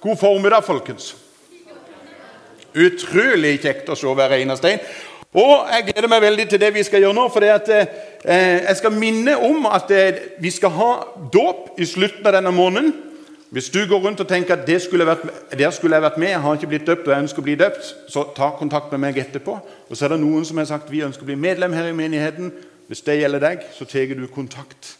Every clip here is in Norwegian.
God formiddag, folkens. Utrolig kjekt å se hver eneste en. Og jeg gleder meg veldig til det vi skal gjøre nå. For eh, jeg skal minne om at eh, vi skal ha dåp i slutten av denne måneden. Hvis du går rundt og tenker at det skulle vært, der skulle jeg vært med, jeg har ikke blitt døpt og jeg ønsker å bli døpt, så ta kontakt med meg etterpå. Og så er det noen som har sagt vi ønsker å bli medlem her i menigheten. Hvis det gjelder deg, så tar du kontakt.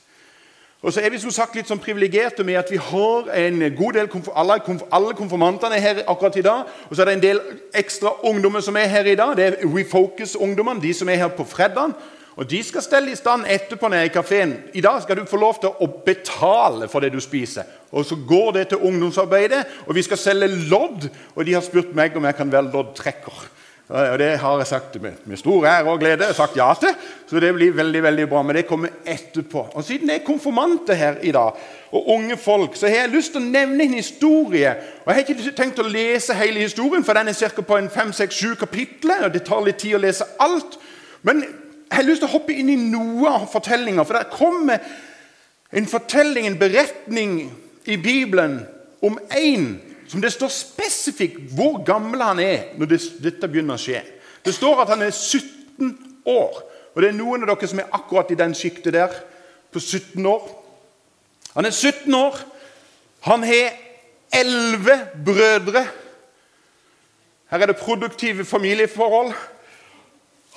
Og så er vi som sagt litt sånn privilegerte med at vi har en god del alle, alle konfirmantene er her akkurat i dag. Og så er det en del ekstra ungdommer som er her i dag. Det er Refocus-ungdommene, de som er her på fredag. Og De skal stelle i stand etterpå nede i kafeen. I dag skal du få lov til å betale for det du spiser. Og Så går det til ungdomsarbeidet, og vi skal selge lodd. Og de har spurt meg om jeg kan være loddtrekker. Og Det har jeg sagt med, med stor ære og glede jeg har sagt ja til. Så det blir veldig veldig bra. Men det kommer etterpå. Og Siden det er konfirmanter her i dag, og unge folk, så har jeg lyst til å nevne en historie. Og Jeg har ikke tenkt å lese hele historien, for den er ca. på en fem-seks-sju kapitler. og Det tar litt tid å lese alt. Men jeg har lyst til å hoppe inn i noe av fortellinga. For der kommer en fortelling, en beretning i Bibelen om en som det står spesifikt hvor gammel han er når det, dette begynner å skje. Det står at han er 17 år. Og det er noen av dere som er akkurat i den sjiktet der. På 17 år. Han er 17 år. Han har elleve brødre. Her er det produktive familieforhold.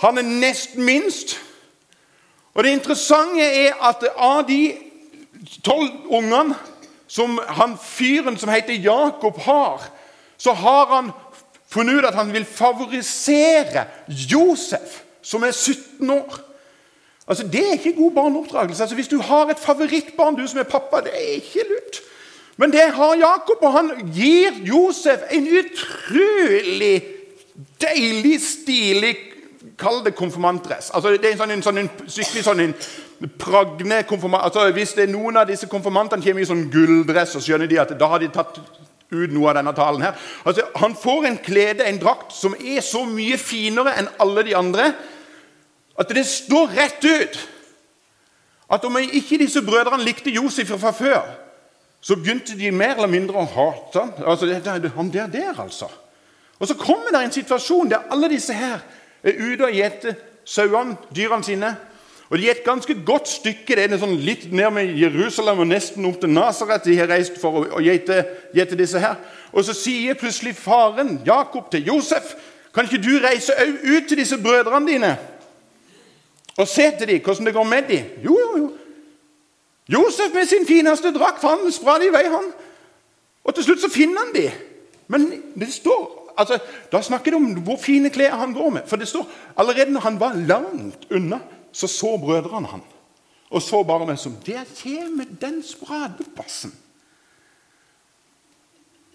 Han er nest minst. Og det interessante er at av de tolv ungene som han fyren som heter Jakob, har, så har han funnet ut at han vil favorisere Josef, som er 17 år. Altså, Det er ikke god barneoppdragelse. Altså, Hvis du har et favorittbarn, du som er pappa, det er ikke lurt. Men det har Jakob, og han gir Josef en utrolig deilig, stilig Kall det konfirmantdress. Altså, det er en sånn, en, sånn, en, skikkelig sånn en pragne konfirmant... Altså, hvis det er noen av disse konfirmantene kommer i sånn gulldress, så skjønner de at da har de tatt ut noe av denne talen. her. Altså, Han får en klede, en drakt, som er så mye finere enn alle de andre at det står rett ut at om ikke disse brødrene likte Josef fra før, så begynte de mer eller mindre å hate ham. Altså, det, han der, der, altså. Og så kommer det en situasjon der alle disse her er ute og gjeter sauene, dyrene sine. Og De er et ganske godt stykke. Det er sånn litt ned med Jerusalem og nesten opp til Nasaret. De har reist for å, gjete disse her. Og Så sier plutselig faren Jakob til Josef kan ikke du reise ut til disse brødrene dine og se til dem hvordan det går med dem? Jo, jo, jo. Josef med sin fineste drakt han spratt i vei, han. Og til slutt så finner han dem. Men det står altså, Da snakker de om hvor fine klær han går med. For det står allerede når han var langt unna, så så brødrene han. Og så bare meg som Der kommer den spradebassen.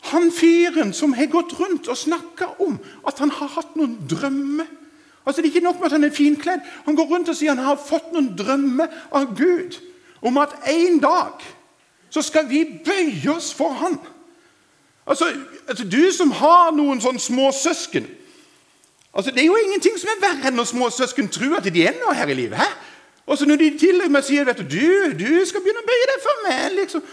Han fyren som har gått rundt og snakka om at han har hatt noen drømmer. Altså, Det er ikke nok med at han er finkledd. Han går rundt og sier han har fått noen drømmer av Gud om at en dag så skal vi bøye oss for han. Altså, altså Du som har noen sånne småsøsken altså, Det er jo ingenting som er verre enn når småsøsken tror at de er noe her i livet. hæ? Og så Når de til og med sier vet du, du, du skal begynne å bøye deg for meg liksom,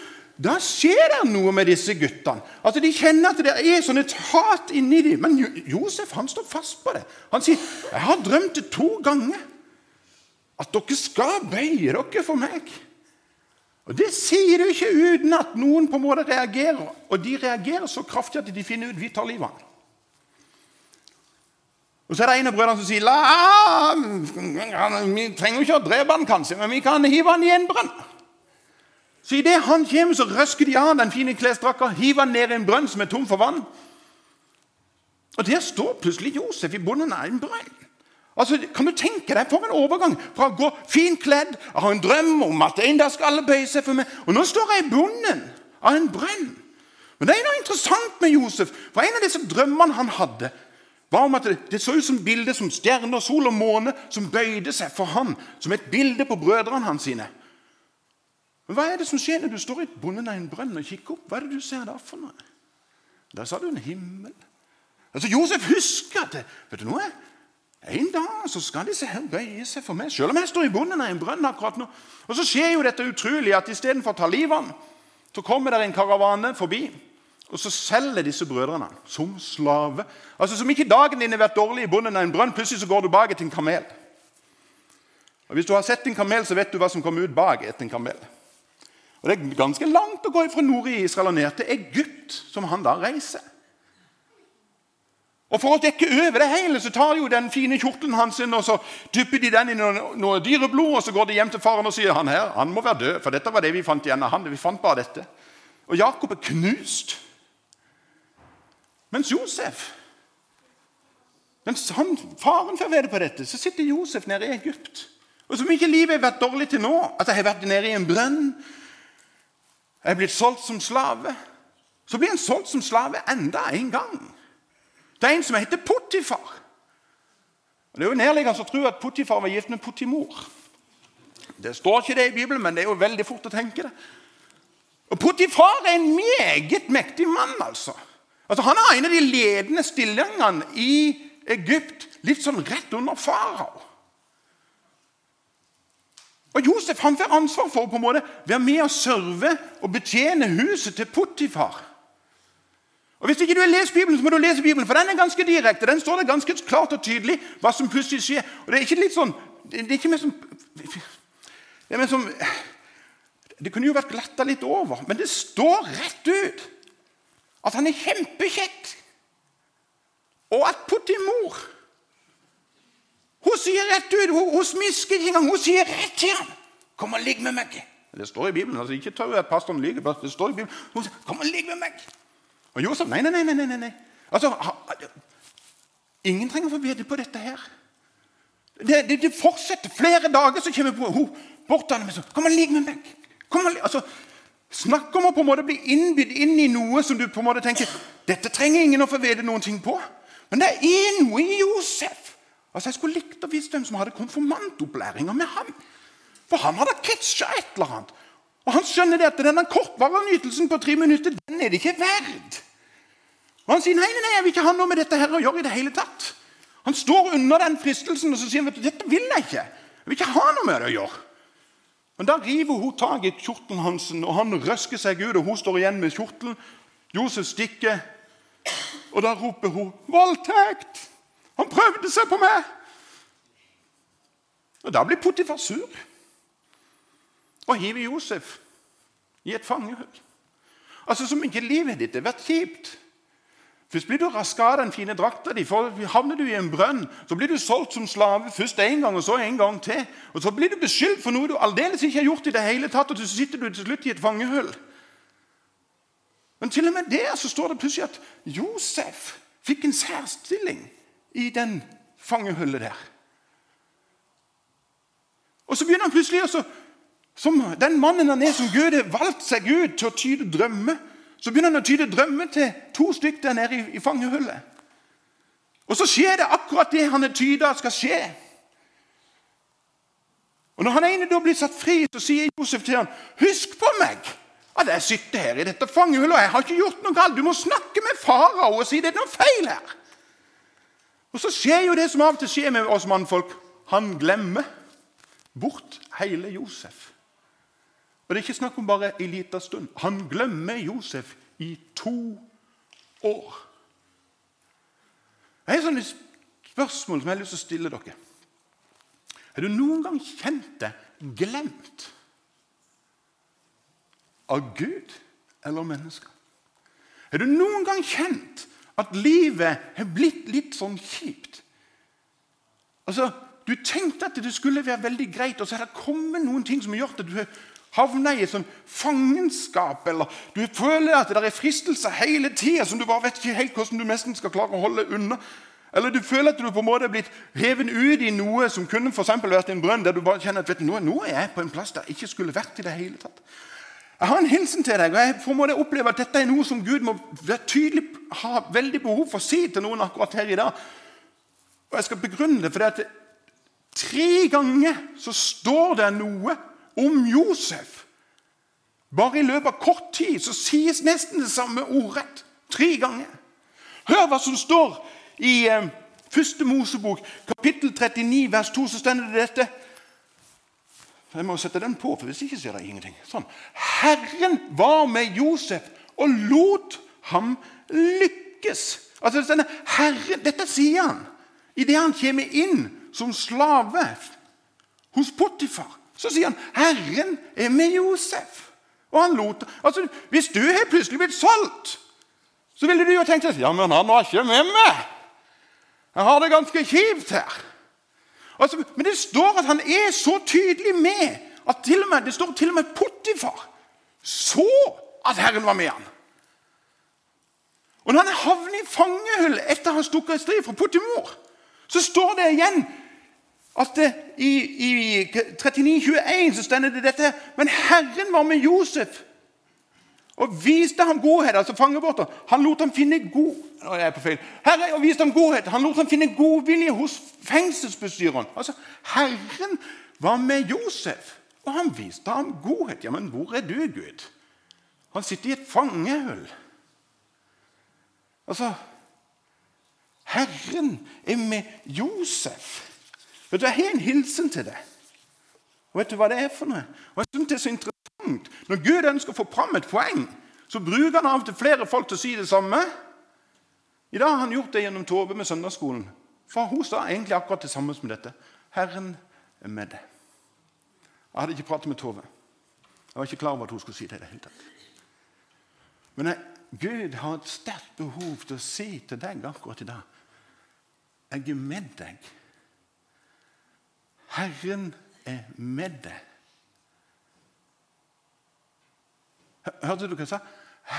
Da skjer det noe med disse guttene. Altså, De kjenner at det er sånn et hat inni dem. Men Josef han står fast på det. Han sier jeg har drømt det to ganger. At dere skal bøye dere for meg. Og Det sier du ikke uten at noen på en måte reagerer. Og de reagerer så kraftig at de finner ut vi tar livet av ham. Og Så er det en av brødrene som sier La, vi trenger jo ikke å drepe han kanskje, men vi kan hive han i en brønn. Så Idet han kommer, så røsker de av den fine klesdrakta, hiver han ned i en brønn som er tom for vann. Og Der står plutselig Josef i bunnen av en brønn. Altså, Kan du tenke deg for en overgang fra å gå finkledd, ha en drøm om at en dag skal alle bøye seg for meg, og nå står jeg i bunnen av en brønn. Men det er noe interessant med Josef. For En av disse drømmene han hadde, var om at det, det så ut som bilder som stjerner, sol og måne som bøyde seg for ham, som et bilde på brødrene hans sine. Men Hva er det som skjer når du står i bunnen av en brønn og kikker opp? Hva er det du ser da for noe? Der sa du en himmel. Altså, Josef husker at det, vet du noe? En dag så skal disse her bøye seg for meg, selv om jeg står i bunnen av en brønn akkurat nå. Og så skjer jo dette utrolige at istedenfor å ta livet av så kommer det en karavane forbi. Og så selger disse brødrene som slave. Altså Som ikke dagen din har vært dårlig i bunnen av en brønn, plutselig så går du bak etter en kamel. Og Hvis du har sett en kamel, så vet du hva som kommer ut bak etter en kamel. Og Det er ganske langt å gå fra nord i Israel og ned til Egypt, som han da reiser. Og For å dekke over det hele så tar jo den fine kjortelen hans og så dypper de den i noe, noe dyreblod, og så går de hjem til faren og sier han her, han må være død, for dette var det vi fant igjen av han. Vi fant bare dette. Og Jakob er knust. Mens Josef Mens han, faren får vite på dette, så sitter Josef nede i Egypt. Og Som ikke livet har vært dårlig til nå, at jeg har vært nede i en brønn, jeg er blitt solgt som slave, så blir han solgt som slave enda en gang. Det er en som heter Potifar. Og Det er jo nærliggende å tro at Potifar var gift med Potimor. Det står ikke det i Bibelen, men det er jo veldig fort å tenke det. Og Potifar er en meget mektig mann. altså. Altså, han har en av de ledende stillingene i Egypt, litt sånn rett under farao. Og Josef han får ansvar for å på en måte være med og serve og betjene huset til Potifar. Og Hvis ikke du har lest Bibelen, så må du lese Bibelen, for den er ganske direkte. Den står det ganske klart og tydelig hva som plutselig skjer. Og Det er ikke litt sånn, det er ikke mer som, det, er mer som, det kunne jo vært glatta litt over, men det står rett ut at han er kjempekjekk. Og at Putti-mor Hun sier rett ut, hun, hun smisker ikke engang, hun sier rett til ham 'Kom og ligg med meg'. Det står i Bibelen. altså Ikke tør at pastoren lyver. Det står i Bibelen. Hun sier 'Kom og ligg med meg'. Og Josef nei, nei, nei. nei, nei. Altså, Ingen trenger å få vite på dette her. Det, det, det, fortsetter flere dager, så kommer hun bort til ham og sier 'Kom og ligg med meg'. Kom og, altså, Snakk om å på en måte bli innbydd inn i noe som du på en måte tenker dette trenger ingen å få vite noen ting på. Men det er noe i Josef. Altså, Jeg skulle likt å vite hvem som hadde konfirmantopplæringa med ham. For han hadde catcha et eller annet. Og han skjønner det at denne kortvarige nytelsen på tre minutter den er det ikke verd. Og Han sier nei, nei, nei, jeg vil ikke ha noe med dette her å gjøre. i det hele tatt. Han står under den fristelsen og så sier han, vet du, dette vil jeg ikke. Jeg vil ikke ha noe med det å gjøre. Men da river hun tak i kjortelen hans, og han røsker seg ut, og hun står igjen med kjortelen. Josef stikker, og da roper hun 'Voldtekt! Han prøvde seg på meg!' Og Da blir Potifar sur og hiver Josef i et fangehull. Altså Som ikke livet ditt har vært kjipt. Først blir du raska av den fine drakta di. Havner du i en brønn, så blir du solgt som slave først én gang og så en gang til. Og Så blir du beskyldt for noe du aldeles ikke har gjort i det hele tatt, og så sitter du til slutt i et fangehull. Men til og med der så står det plutselig at Josef fikk en særstilling i den fangehullet der. Og så begynner han plutselig også, som den mannen han er som Gud har valgt seg ut til å tyde drømmer så begynner han å tyde drømmer til to stykker der nede i, i fangehullet. Og så skjer det akkurat det han har tyda skal skje. Og Når han ene da blir satt fri, så sier Josef til ham, 'Husk på meg, at jeg sitter her i dette fangehullet, og jeg har ikke gjort noe galt.' 'Du må snakke med farao og si det er noe feil her.' Og Så skjer jo det som av og til skjer med oss mannfolk. Han glemmer bort hele Josef. Og det er ikke snakk om bare en liten stund. Han glemmer Josef i to år. Det er sånne spørsmål som jeg har lyst til å stille dere. Har du noen gang kjent deg glemt av Gud eller mennesker? Har du noen gang kjent at livet har blitt litt sånn kjipt? Altså, Du tenkte at det skulle være veldig greit, og så har det kommet noen ting som har gjort at du har havna i et sånn fangenskap, eller du føler at det er fristelser hele tida som du bare vet ikke helt hvordan du nesten skal klare å holde unna. Eller du føler at du på en måte er blitt hevet ut i noe som kunne for vært en brønn, der du bare kjenner at vet du, nå, nå er jeg på en plass der jeg ikke skulle vært i det hele tatt. Jeg har en hilsen til deg, og jeg på en måte opplever at dette er noe som Gud må tydelig ha veldig behov for å si til noen akkurat her i dag. Og Jeg skal begrunne det, for det at tre ganger så står det noe om Josef. Bare i løpet av kort tid så sies nesten det samme ordrett. Tre ganger. Hør hva som står i eh, første Mosebok, kapittel 39, vers 2. Så stender det dette. Jeg må sette den på, for hvis ikke ser det ingenting. Sånn. Herren var med Josef og lot ham lykkes. Altså denne Herren, Dette sier han idet han kommer inn som slave hos Potifar. Så sier han 'Herren er med Josef'. Og han lot, altså Hvis du har plutselig blitt solgt, så ville du jo tenkt at ja, men han var ikke med meg. Jeg har det ganske kjipt her. Altså, men det står at han er så tydelig med at til og med, det står til og med Pottifar så at Herren var med han. Og når han havner i fangehull etter å ha stukket i strid fra Pottimor, så står det igjen at i, i 39,21 så stender det dette Men Herren var med Josef og viste ham godhet. altså fangebåter. Han lot ham finne god Nå er jeg på feil. Herre, og viste ham godhet. Han lot ham finne godvilje hos fengselsbestyreren. Altså, Herren var med Josef, og han viste ham godhet. Ja, men hvor er du, Gud? Han sitter i et fangehull. Altså Herren er med Josef. Vet du, Jeg har en hilsen til deg. Og vet du hva det er for noe? Og jeg synes det er så interessant. Når Gud ønsker å få fram et poeng, så bruker han av og til flere folk til å si det samme. I dag har han gjort det gjennom Tove med søndagsskolen. For hun sa egentlig akkurat det samme som dette. Herren er med deg. Jeg hadde ikke pratet med Tove. Jeg var ikke klar over at hun skulle si det. i det hele tatt. Men jeg, Gud har et sterkt behov til å si til deg akkurat i dag Jeg er med deg. Herren er med deg. Hørte du hva jeg sa?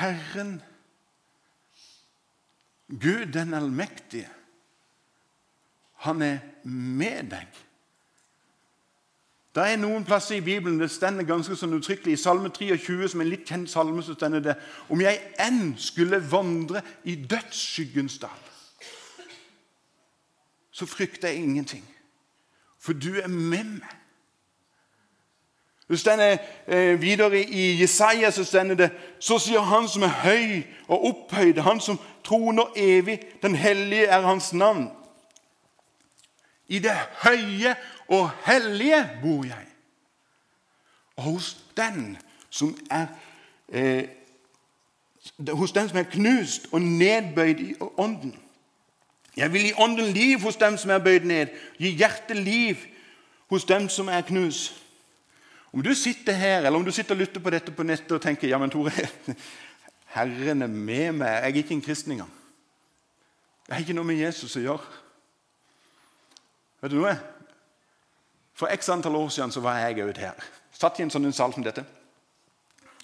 Herren, Gud den allmektige, han er med deg. Det er noen plasser i Bibelen det stender ganske sånn uttrykkelig. I Salme 23, som er en litt kjent salme, så stender det om jeg enn skulle vandre i dødsskyggens dal, så frykter jeg ingenting, for du er med meg. Det stender eh, Videre i Jesaja så stender det Så sier Han som er høy og opphøyd, Han som troner evig, den hellige er Hans navn. I det høye og hellige bor jeg. Og hos den som er eh, hos den som er knust og nedbøyd i ånden. Jeg vil gi ånden liv hos dem som er bøyd ned, gi hjertet liv hos dem som er knust. Om du sitter her eller om du sitter og lytter på dette på nettet og tenker ja, men Tore, Herren er med meg, jeg er ikke en kristen engang. Det har ikke noe med Jesus å gjøre. Vet du noe? For x antall år siden så var jeg òg her. Satt i en sånn sal som dette.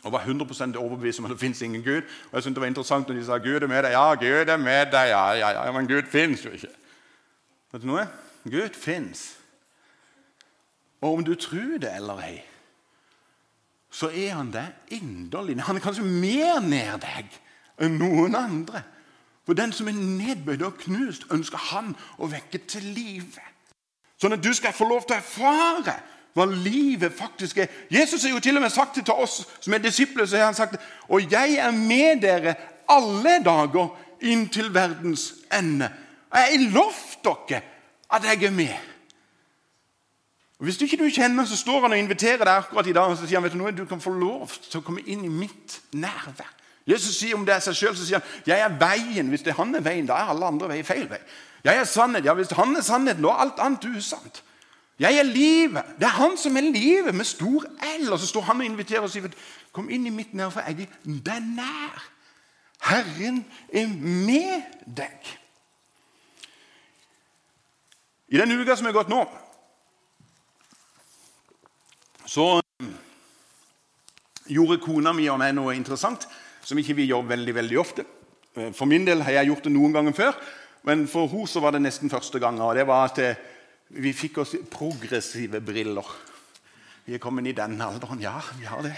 Og var 100% overbevist om at det fins ingen Gud. Og jeg syntes det var interessant når de sa 'Gud er med deg'. Ja, Gud er med deg, ja, ja, ja, men Gud fins jo ikke. Vet du noe? Gud fins. Og om du tror det eller ei, så er han det inderlig. Han er kanskje mer nær deg enn noen andre. For den som er nedbøyd og knust, ønsker han å vekke til live. Sånn at du skal få lov til å erfare hva livet faktisk er. Jesus har jo til og med sagt det til oss som er disipler. så har han sagt Og jeg er med dere alle dager inn til verdens ende. Og jeg har lovt dere at jeg er med. Og Hvis du ikke du kjenner, så står han og inviterer deg akkurat i dag og så sier han, vet du noe, du kan få lov til å komme inn i mitt nærvær. Jesus sier om det er seg selv, så sier han jeg er veien. Hvis det er han er veien, da er alle andre veier feil vei. Jeg er sannhet. Ja, Hvis han er sannheten, da er alt annet usant. Jeg er livet. Det er han som er livet, med stor L. Og så står han og inviterer og sier kom inn i mitt nærvær, jeg er den nær. Herren er med deg. I den uka som er gått nå, så gjorde kona mi og meg noe interessant som ikke vi gjør veldig veldig ofte. For min del har jeg gjort det noen ganger før. Men for henne så var det nesten første gang. Og det var at eh, vi fikk oss progressive briller. Vi er kommet i den alderen. Ja, vi har det.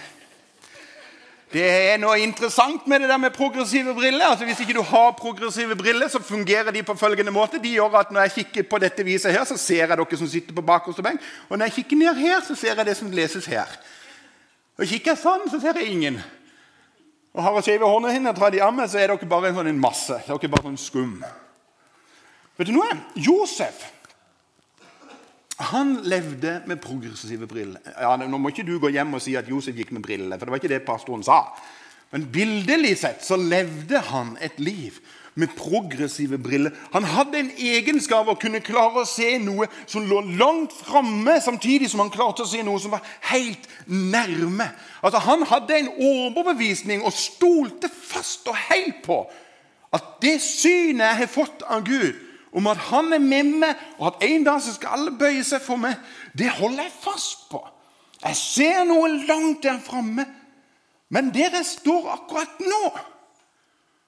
Det er noe interessant med det der med progressive briller. Altså Hvis ikke du har progressive briller, så fungerer de på følgende måte. De gjør at Når jeg kikker på dette viset her, så ser jeg dere som sitter på bakerste benk. Og når jeg kikker ned her, så ser jeg det som leses her. Og kikker jeg sånn, så ser jeg ingen. Og har jeg skjeve hånda henne, tar de av meg, så er dere bare en sånn en masse. Dere er bare en skum. Vet du noe? Josef han levde med progressive briller. Ja, nå må ikke du gå hjem og si at Josef gikk med briller, for det var ikke det pastoren sa. Men bildelig sett så levde han et liv med progressive briller. Han hadde en egenskap å kunne klare å se noe som lå langt framme, samtidig som han klarte å se noe som var helt nærme. Altså, Han hadde en overbevisning og stolte fast og helt på at det synet jeg har fått av Gud, om at han er med meg, og at en dag så skal alle bøye seg for meg, det holder jeg fast på. Jeg ser noe langt der framme. Men der jeg står akkurat nå,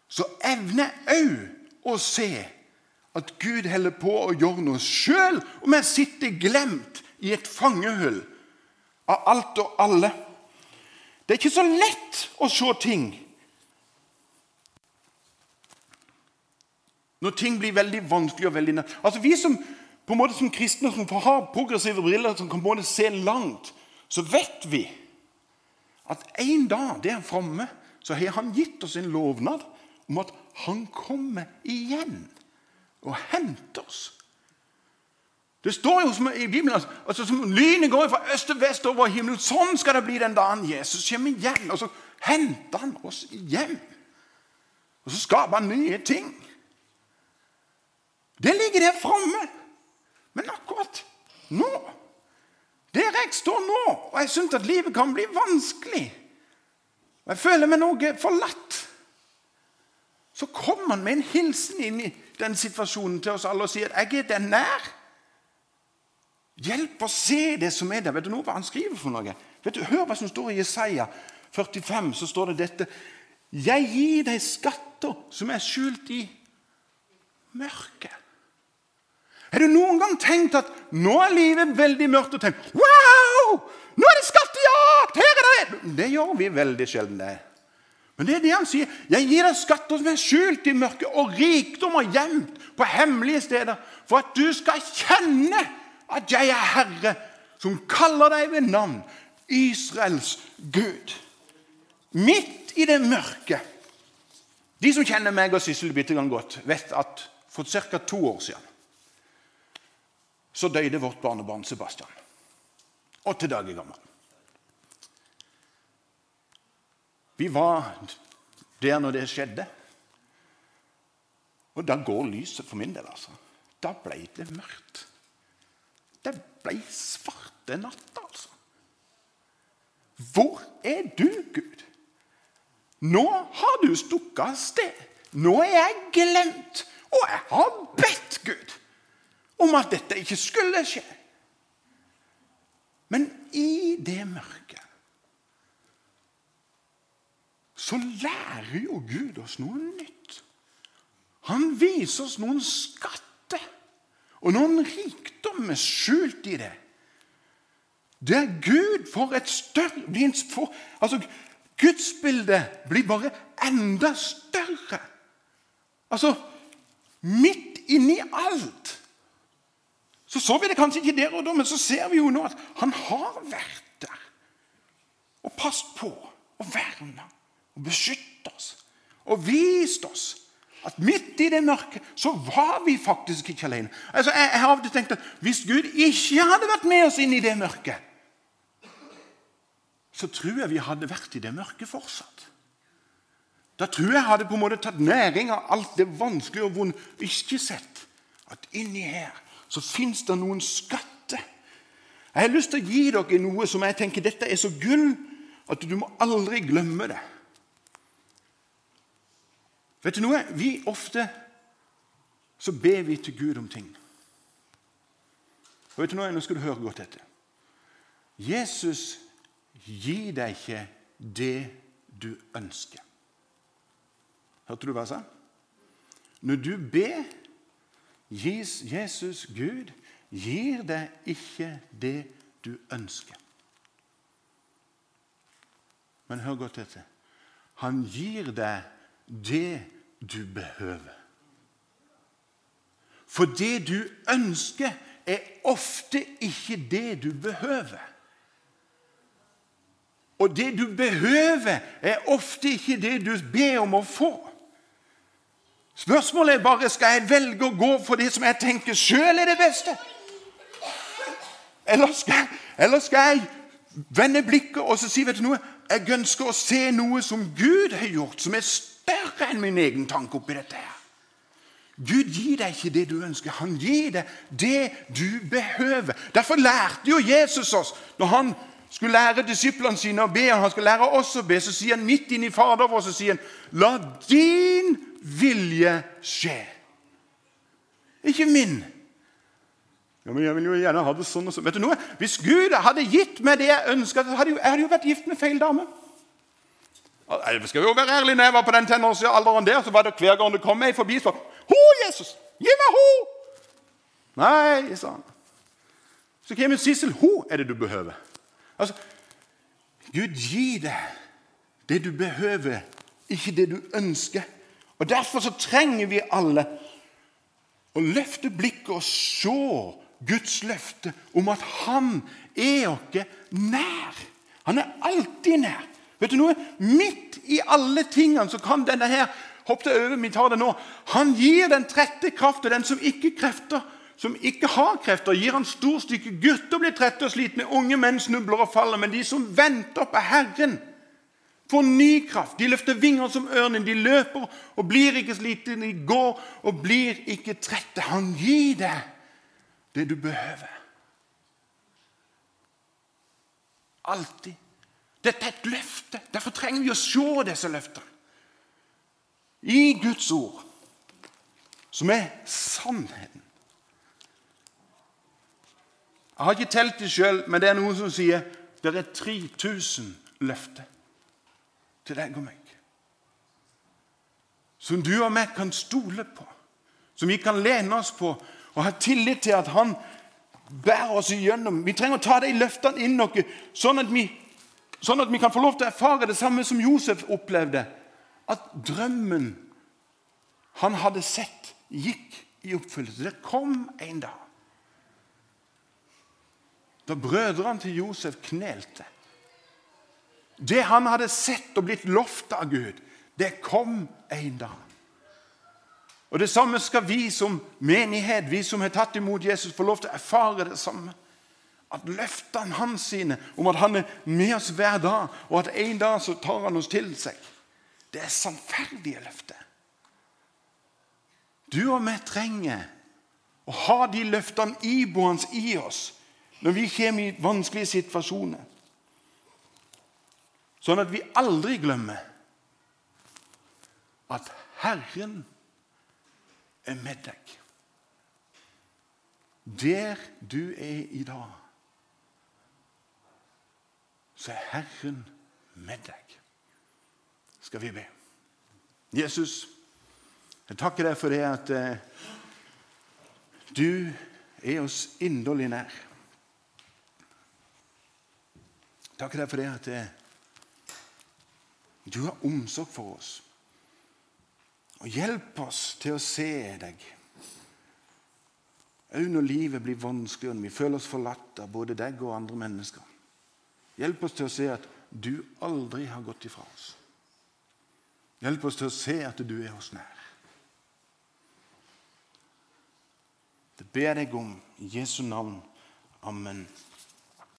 så evner jeg òg å se at Gud holder på å gjøre noe sjøl om jeg sitter glemt i et fangehull av alt og alle. Det er ikke så lett å se ting når ting blir veldig vanskelig og veldig nær. Altså Vi som på en måte som kristne som får ha progressive briller, som kan både se langt, så vet vi at en dag der framme så har han gitt oss en lovnad om at han kommer igjen og henter oss. Det står jo som i Bibelen altså, altså som lynet går fra øst til vest over himmelen. Sånn skal det bli den dagen Jesus kommer igjen. Og så henter han oss hjem. Og så skaper han nye ting. Det ligger der framme. Men akkurat nå, der jeg står nå, og jeg syns at livet kan bli vanskelig, og jeg føler meg noe forlatt så kommer han med en hilsen inn i den situasjonen til oss alle og sier at 'jeg er den nær'. Hjelp å se det som er der. Vet du nå hva han skriver for noe? Vet du, Hør hva som står i Jesaja 45. Så står det dette. 'Jeg gir deg skatter som er skjult i mørket'. Har du noen gang tenkt at nå er livet veldig mørkt, og tenkt 'Wow! Nå er det skattejakt! Her er det!' Det gjør vi veldig sjelden. det. Men det er det han sier. Jeg gir deg skatter som er skjult i mørket, og rikdom og gjemt på hemmelige steder, for at du skal kjenne at jeg er Herre, som kaller deg ved navn, Israels Gud. Midt i det mørke. De som kjenner meg og Sissel bitte godt, vet at for ca. to år siden så døde vårt barnebarn Sebastian. Åtte dager gammel. Vi var der når det skjedde. Og da går lyset for min del, altså. Da ble det mørkt. Det ble svarte natta, altså. Hvor er du, Gud? Nå har du stukket av sted. Nå er jeg glemt. Og jeg har bedt Gud om at dette ikke skulle skje. Men i det mørket så lærer jo Gud oss noe nytt. Han viser oss noen skatter og noen rikdommer skjult i det. Der Gud får et større for, altså, Gudsbildet blir bare enda større. Altså Midt inni alt så så vi det kanskje ikke der og da, men så ser vi jo nå at han har vært der og passet på og verna og beskytta oss og vist oss at midt i det mørket så var vi faktisk ikke alene. Altså, jeg, jeg har av tenkt at Hvis Gud ikke hadde vært med oss inn i det mørket, så tror jeg vi hadde vært i det mørket fortsatt. Da tror jeg hadde på en måte tatt næring av alt det vanskelige og vonde. Ikke sett at inni her så fins det noen skatter. Jeg har lyst til å gi dere noe som jeg tenker dette er så gull at du må aldri glemme det. Vet du noe? Vi ofte så ber vi til Gud om ting. Og vet du noe? Nå skal du høre godt etter. Jesus gir deg ikke det du ønsker. Hørte du hva jeg sa? Når du ber, Jesus, Gud, gir deg ikke det du ønsker. Men hør godt etter. Han gir deg det du behøver. For det du ønsker, er ofte ikke det du behøver. Og det du behøver, er ofte ikke det du ber om å få. Spørsmålet er bare skal jeg velge å gå for det som jeg tenker sjøl er det beste. Eller skal, eller skal jeg vende blikket og si vet du noe, jeg ønsker å se noe som Gud har gjort, som er større enn min egen tanke oppi dette. her. Gud gir deg ikke det du ønsker, han gir deg det du behøver. Derfor lærte jo Jesus oss når han skulle lære disiplene sine å be, og han skal lære oss å be, så sier han midt inn i Fader vår så sier han, La din vilje skje. Ikke min. Ja, men jeg vil jo gjerne ha det sånn og sånn. Vet du noe? Hvis Gud hadde gitt meg det jeg ønska, hadde jeg hadde jo vært gift med feil dame. Jeg skal jo være ærlig, når jeg var på den tenårsalderen der, så var det hver gang det kom ei forbi, så Ho, Jesus! Gi meg ho! Nei, sa han. Så kommer Sissel. Ho er det du behøver. Altså, Gud gir deg det du behøver, ikke det du ønsker. Og Derfor så trenger vi alle å løfte blikket og se Guds løfte om at Han er oss nær. Han er alltid nær. Vet du noe? Midt i alle tingene så kan denne her Hopp det over, vi tar det nå. Han gir den trette kraften, den som ikke krefter, som ikke har krefter, gir han stor stykke. Gutter blir trette og slitne, unge menn snubler og faller. Men de som venter på Herren, får ny kraft. De løfter vinger som ørnen. De løper og blir ikke slitne. De går og blir ikke trette. Han gir deg det du behøver. Alltid. Dette er et løfte. Derfor trenger vi å se disse løftene. I Guds ord, som er sannheten. Jeg har ikke telt det sjøl, men det er noen som sier det er 3000 løfter til deg og meg. Som du og meg kan stole på, som vi kan lene oss på og ha tillit til at Han bærer oss igjennom. Vi trenger å ta de løftene inn noe, sånn at, vi, sånn at vi kan få lov til å erfare det samme som Josef opplevde. At drømmen han hadde sett, gikk i oppfyllelse. Det kom en dag da brødrene til Josef knelte. Det han hadde sett og blitt lovt av Gud, det kom en dag. Og Det samme skal vi som menighet, vi som har tatt imot Jesus, få lov til å erfare det samme. At løftene hans sine om at han er med oss hver dag, og at en dag så tar han oss til seg, det er sannferdige løfter. Du og vi trenger å ha de løftene iboende i oss når vi kommer i vanskelige situasjoner. Sånn at vi aldri glemmer at Herren er med deg. Der du er i dag, så er Herren med deg. Skal vi be. Jesus, jeg takker deg for det at eh, du er oss inderlig nær. Takker deg for det at du har omsorg for oss. Og hjelp oss til å se deg. Òg når livet blir vanskelig og vi føler oss forlatt av både deg og andre mennesker. Hjelp oss til å se at du aldri har gått ifra oss. Hjelp oss til å se at du er oss nær. Det ber jeg om i Jesu navn. Amen.